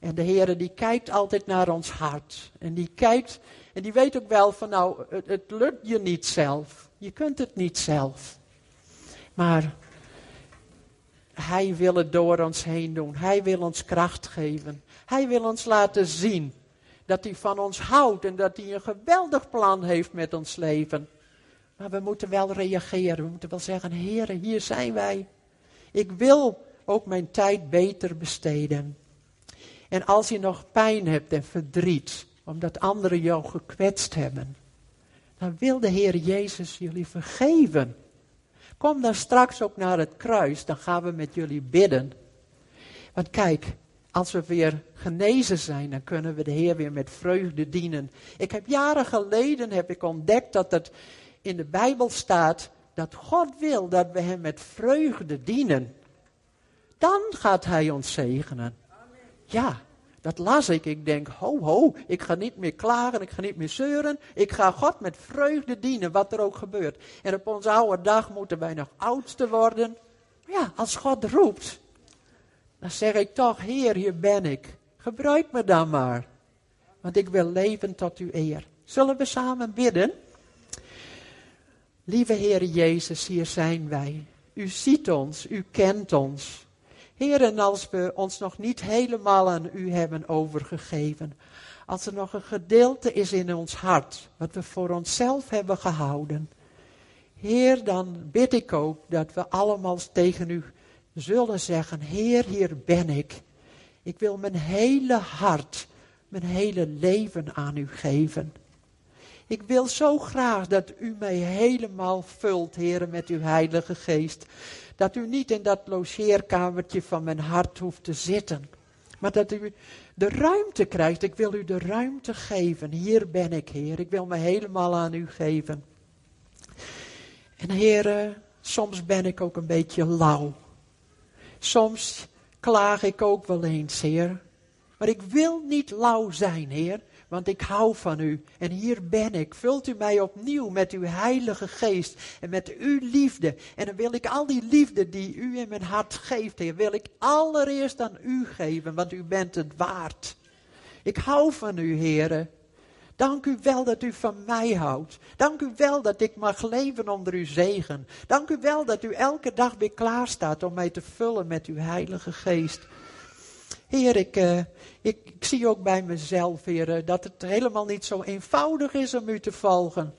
En de Heer die kijkt altijd naar ons hart. En die kijkt en die weet ook wel van nou, het, lukt je niet zelf. Je kunt het niet zelf. Maar hij wil het door ons heen doen. Hij wil ons kracht geven. Hij wil ons laten zien dat hij van ons houdt en dat hij een geweldig plan heeft met ons leven. Maar we moeten wel reageren. We moeten wel zeggen, heren, hier zijn wij. Ik wil ook mijn tijd beter besteden. En als je nog pijn hebt en verdriet, omdat anderen jou gekwetst hebben, dan wil de Heer Jezus jullie vergeven. Kom dan straks ook naar het kruis, dan gaan we met jullie bidden. Want kijk, als we weer genezen zijn, dan kunnen we de Heer weer met vreugde dienen. Ik heb jaren geleden heb ik ontdekt dat het in de Bijbel staat dat God wil dat we Hem met vreugde dienen. Dan gaat Hij ons zegenen. Ja, dat las ik. Ik denk, ho ho, ik ga niet meer klagen, ik ga niet meer zeuren. Ik ga God met vreugde dienen, wat er ook gebeurt. En op onze oude dag moeten wij nog oudste worden. Ja, als God roept, dan zeg ik toch, Heer, hier ben ik. Gebruik me dan maar. Want ik wil leven tot uw eer. Zullen we samen bidden? Lieve Heer Jezus, hier zijn wij. U ziet ons, u kent ons. Heer, en als we ons nog niet helemaal aan u hebben overgegeven, als er nog een gedeelte is in ons hart, wat we voor onszelf hebben gehouden, Heer, dan bid ik ook dat we allemaal tegen u zullen zeggen, Heer, hier ben ik. Ik wil mijn hele hart, mijn hele leven aan u geven. Ik wil zo graag dat u mij helemaal vult, Heer, met uw Heilige Geest. Dat u niet in dat logeerkamertje van mijn hart hoeft te zitten. Maar dat u de ruimte krijgt. Ik wil u de ruimte geven. Hier ben ik, Heer. Ik wil me helemaal aan u geven. En Heer, soms ben ik ook een beetje lauw. Soms klaag ik ook wel eens, Heer. Maar ik wil niet lauw zijn, Heer, want ik hou van u. En hier ben ik. Vult u mij opnieuw met uw heilige geest en met uw liefde. En dan wil ik al die liefde die u in mijn hart geeft, Heer, wil ik allereerst aan u geven, want u bent het waard. Ik hou van u, Heer. Dank u wel dat u van mij houdt. Dank u wel dat ik mag leven onder uw zegen. Dank u wel dat u elke dag weer klaar staat om mij te vullen met uw heilige geest. Heer, ik, uh, ik, ik, zie ook bij mezelf, Heer, dat het helemaal niet zo eenvoudig is om u te volgen.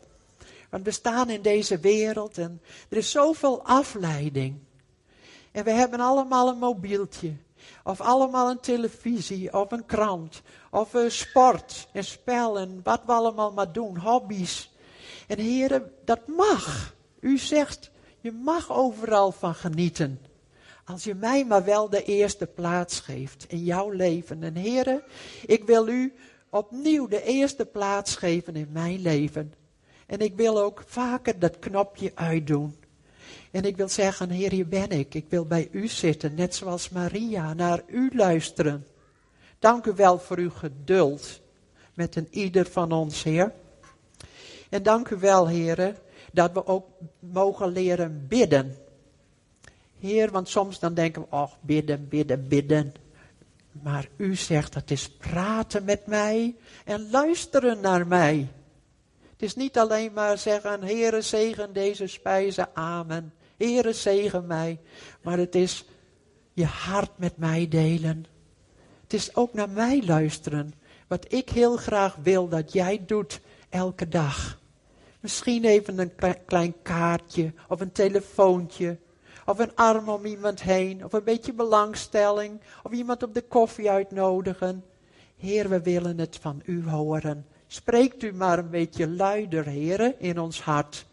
Want we staan in deze wereld en er is zoveel afleiding. En we hebben allemaal een mobieltje. Of allemaal een televisie of een krant. Of uh, sport en spel en wat we allemaal maar doen. Hobby's. En heren, dat mag. U zegt, je mag overal van genieten. Als je mij maar wel de eerste plaats geeft in jouw leven. En heren, ik wil u opnieuw de eerste plaats geven in mijn leven. En ik wil ook vaker dat knopje uitdoen. En ik wil zeggen, Heer, hier ben ik. Ik wil bij u zitten, net zoals Maria, naar u luisteren. Dank u wel voor uw geduld met een ieder van ons, Heer. En dank u wel, Heer, dat we ook mogen leren bidden. Heer, want soms dan denken we, oh, bidden, bidden, bidden. Maar u zegt, het is praten met mij en luisteren naar mij. Het is niet alleen maar zeggen, Heere, zegen deze spijzen, amen. Heere, zegen mij. Maar het is je hart met mij delen. Het is ook naar mij luisteren. Wat ik heel graag wil dat jij doet elke dag. Misschien even een klein kaartje of een telefoontje. Of een arm om iemand heen. Of een beetje belangstelling. Of iemand op de koffie uitnodigen. Heer, we willen het van u horen. Spreekt u maar een beetje luider, heren, in ons hart.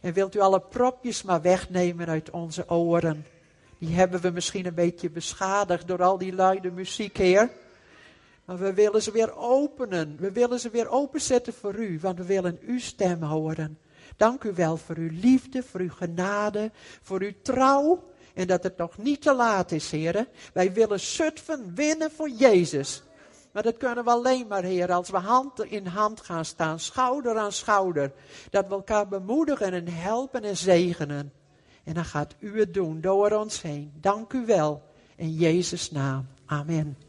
En wilt u alle propjes maar wegnemen uit onze oren. Die hebben we misschien een beetje beschadigd door al die luide muziek, Heer. Maar we willen ze weer openen. We willen ze weer openzetten voor u, want we willen uw stem horen. Dank u wel voor uw liefde, voor uw genade, voor uw trouw. En dat het nog niet te laat is, heren. Wij willen Zutphen winnen voor Jezus. Maar dat kunnen we alleen maar, Heer, als we hand in hand gaan staan, schouder aan schouder. Dat we elkaar bemoedigen en helpen en zegenen. En dan gaat u het doen door ons heen. Dank u wel. In Jezus' naam. Amen.